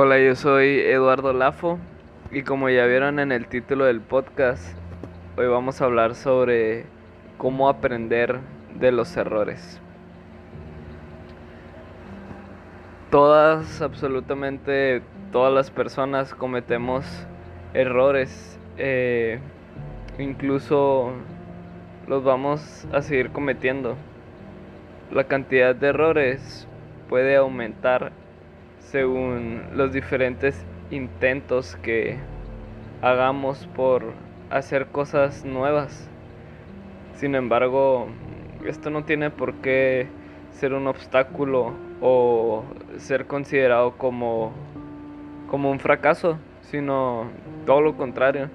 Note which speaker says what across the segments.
Speaker 1: Hola, yo soy Eduardo Lafo y como ya vieron en el título del podcast, hoy vamos a hablar sobre cómo aprender de los errores. Todas, absolutamente todas las personas cometemos errores, eh, incluso los vamos a seguir cometiendo. La cantidad de errores puede aumentar según los diferentes intentos que hagamos por hacer cosas nuevas. Sin embargo, esto no tiene por qué ser un obstáculo o ser considerado como, como un fracaso, sino todo lo contrario.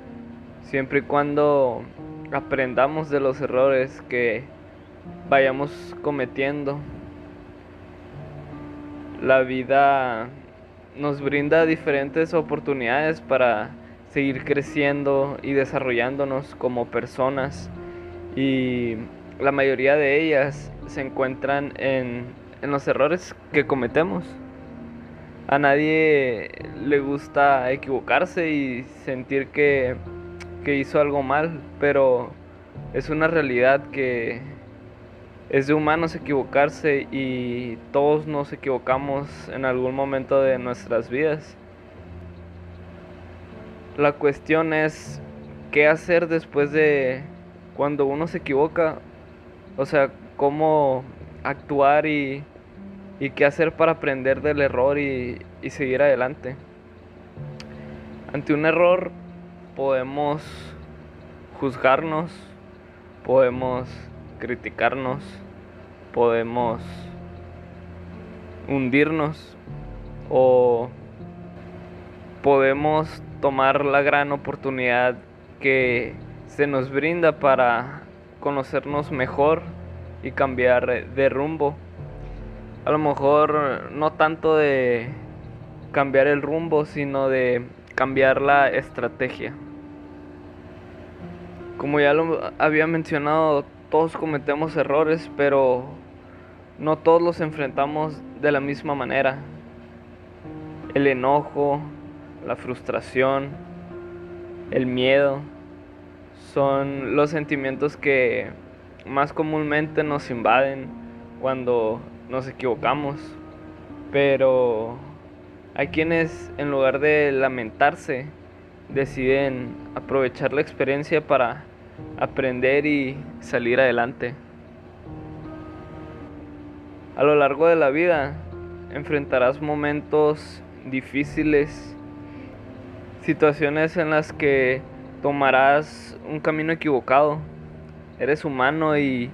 Speaker 1: Siempre y cuando aprendamos de los errores que vayamos cometiendo la vida nos brinda diferentes oportunidades para seguir creciendo y desarrollándonos como personas y la mayoría de ellas se encuentran en, los errores que cometemos. A nadie le gusta equivocarse y sentir que, que hizo algo mal, pero es una realidad que es de humanos equivocarse y todos nos equivocamos en algún momento de nuestras vidas. La cuestión es qué hacer después de cuando uno se equivoca, o sea, cómo actuar y, qué hacer para aprender del error y, y seguir adelante. Ante un error podemos juzgarnos, podemos criticarnos, podemos hundirnos o podemos tomar la gran oportunidad que se nos brinda para conocernos mejor y cambiar de rumbo. A lo mejor no tanto de cambiar el rumbo, sino de cambiar la estrategia. Como ya lo había mencionado, todos cometemos errores, pero no todos los enfrentamos de la misma manera. El enojo, la frustración, el miedo son los sentimientos que más comúnmente nos invaden cuando nos equivocamos. Pero hay quienes en lugar de lamentarse deciden aprovechar la experiencia para aprender y salir adelante. A lo largo de la vida enfrentarás momentos difíciles, situaciones en las que tomarás un camino equivocado. Eres humano y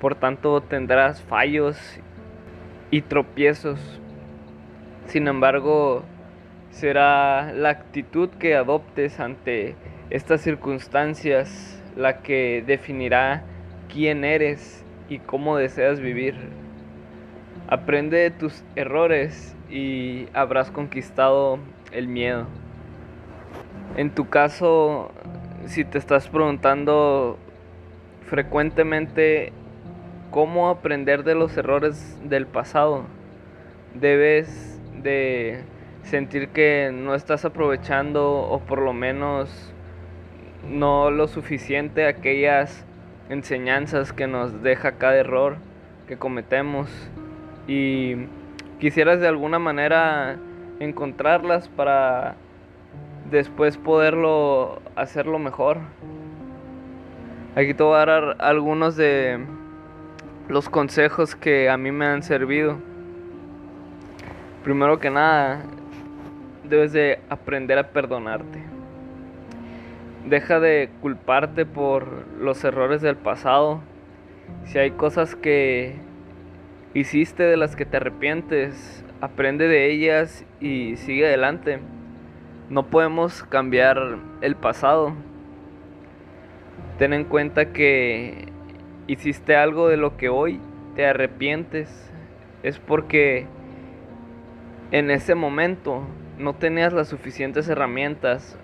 Speaker 1: por tanto tendrás fallos y tropiezos. Sin embargo, será la actitud que adoptes ante estas circunstancias la que definirá quién eres y cómo deseas vivir. Aprende de tus errores y habrás conquistado el miedo. En tu caso, si te estás preguntando frecuentemente cómo aprender de los errores del pasado, debes de sentir que no estás aprovechando o por lo menos no lo suficiente aquellas enseñanzas que nos deja cada error que cometemos y quisieras de alguna manera encontrarlas para después poderlo hacerlo mejor. Aquí te voy a dar algunos de los consejos que a mí me han servido. Primero que nada, debes de aprender a perdonarte. Deja de culparte por los errores del pasado. Si hay cosas que hiciste de las que te arrepientes, aprende de ellas y sigue adelante. No podemos cambiar el pasado. Ten en cuenta que hiciste algo de lo que hoy te arrepientes. Es porque en ese momento no tenías las suficientes herramientas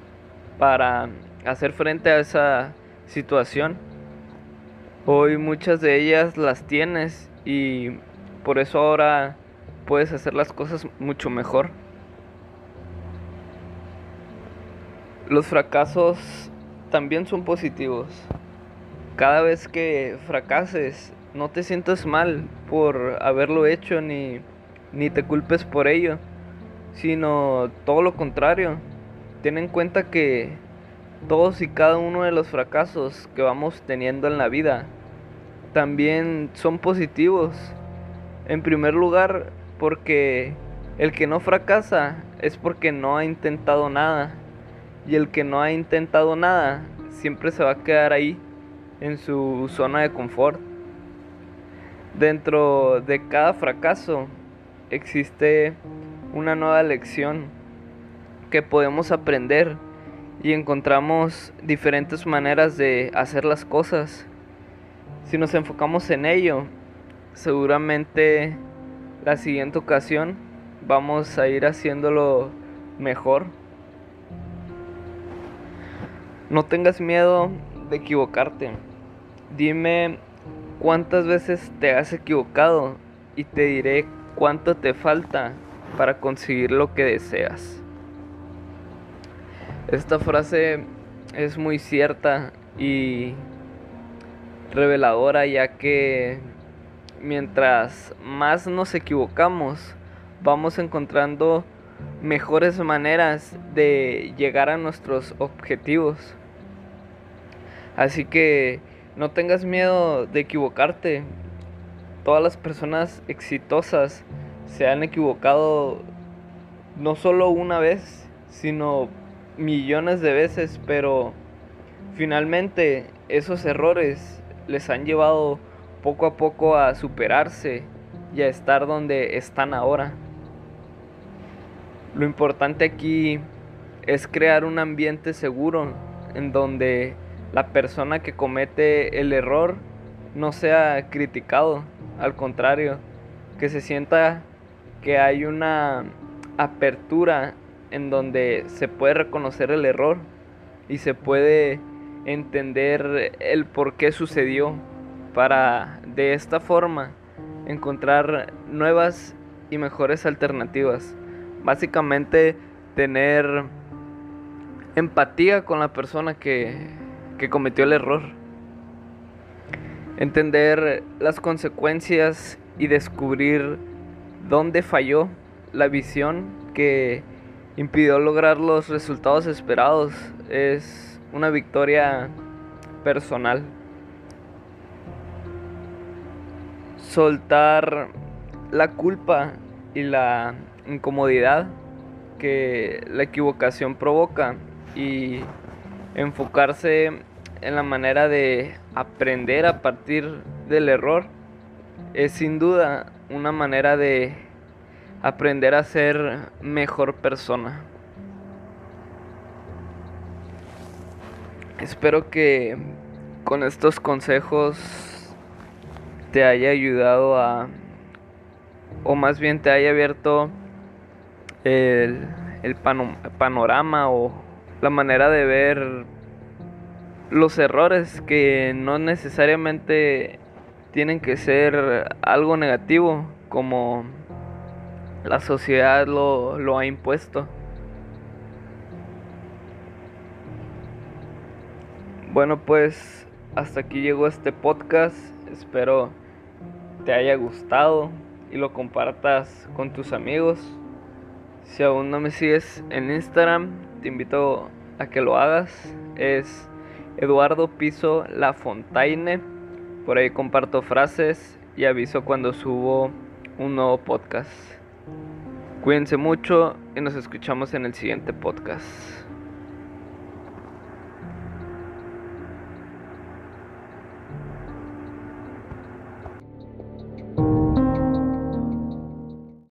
Speaker 1: para hacer frente a esa situación. Hoy muchas de ellas las tienes y por eso ahora puedes hacer las cosas mucho mejor. Los fracasos también son positivos. Cada vez que fracases, no te sientas mal por haberlo hecho ni, ni te culpes por ello, sino todo lo contrario. Ten en cuenta que todos y cada uno de los fracasos que vamos teniendo en la vida también son positivos. En primer lugar, porque el que no fracasa es porque no ha intentado nada y el que no ha intentado nada siempre se va a quedar ahí, en su zona de confort. Dentro de cada fracaso existe una nueva lección que podemos aprender y encontramos diferentes maneras de hacer las cosas. Si nos enfocamos en ello, seguramente la siguiente ocasión vamos a ir haciéndolo mejor. No tengas miedo de equivocarte. Dime cuántas veces te has equivocado y te diré cuánto te falta para conseguir lo que deseas. Esta frase es muy cierta y reveladora ya que mientras más nos equivocamos vamos encontrando mejores maneras de llegar a nuestros objetivos. Así que no tengas miedo de equivocarte. Todas las personas exitosas se han equivocado no solo una vez, sino millones de veces, pero finalmente esos errores les han llevado poco a poco a superarse y a estar donde están ahora. Lo importante aquí es crear un ambiente seguro en donde la persona que comete el error no sea criticado, al contrario, que se sienta que hay una apertura en donde se puede reconocer el error y se puede entender el por qué sucedió para de esta forma encontrar nuevas y mejores alternativas. Básicamente tener empatía con la persona que, que cometió el error. Entender las consecuencias y descubrir dónde falló la visión que impidió lograr los resultados esperados es una victoria personal. Soltar la culpa y la incomodidad que la equivocación provoca y enfocarse en la manera de aprender a partir del error es sin duda una manera de aprender a ser mejor persona. Espero que con estos consejos te haya ayudado a, o más bien te haya abierto el, el panorama o la manera de ver los errores que no necesariamente tienen que ser algo negativo como la sociedad lo, lo ha impuesto. Bueno pues hasta aquí llegó este podcast. Espero te haya gustado y lo compartas con tus amigos. Si aún no me sigues en Instagram, te invito a que lo hagas. Es Eduardo Piso La Fontaine. Por ahí comparto frases y aviso cuando subo un nuevo podcast. Cuídense mucho y nos escuchamos en el siguiente podcast.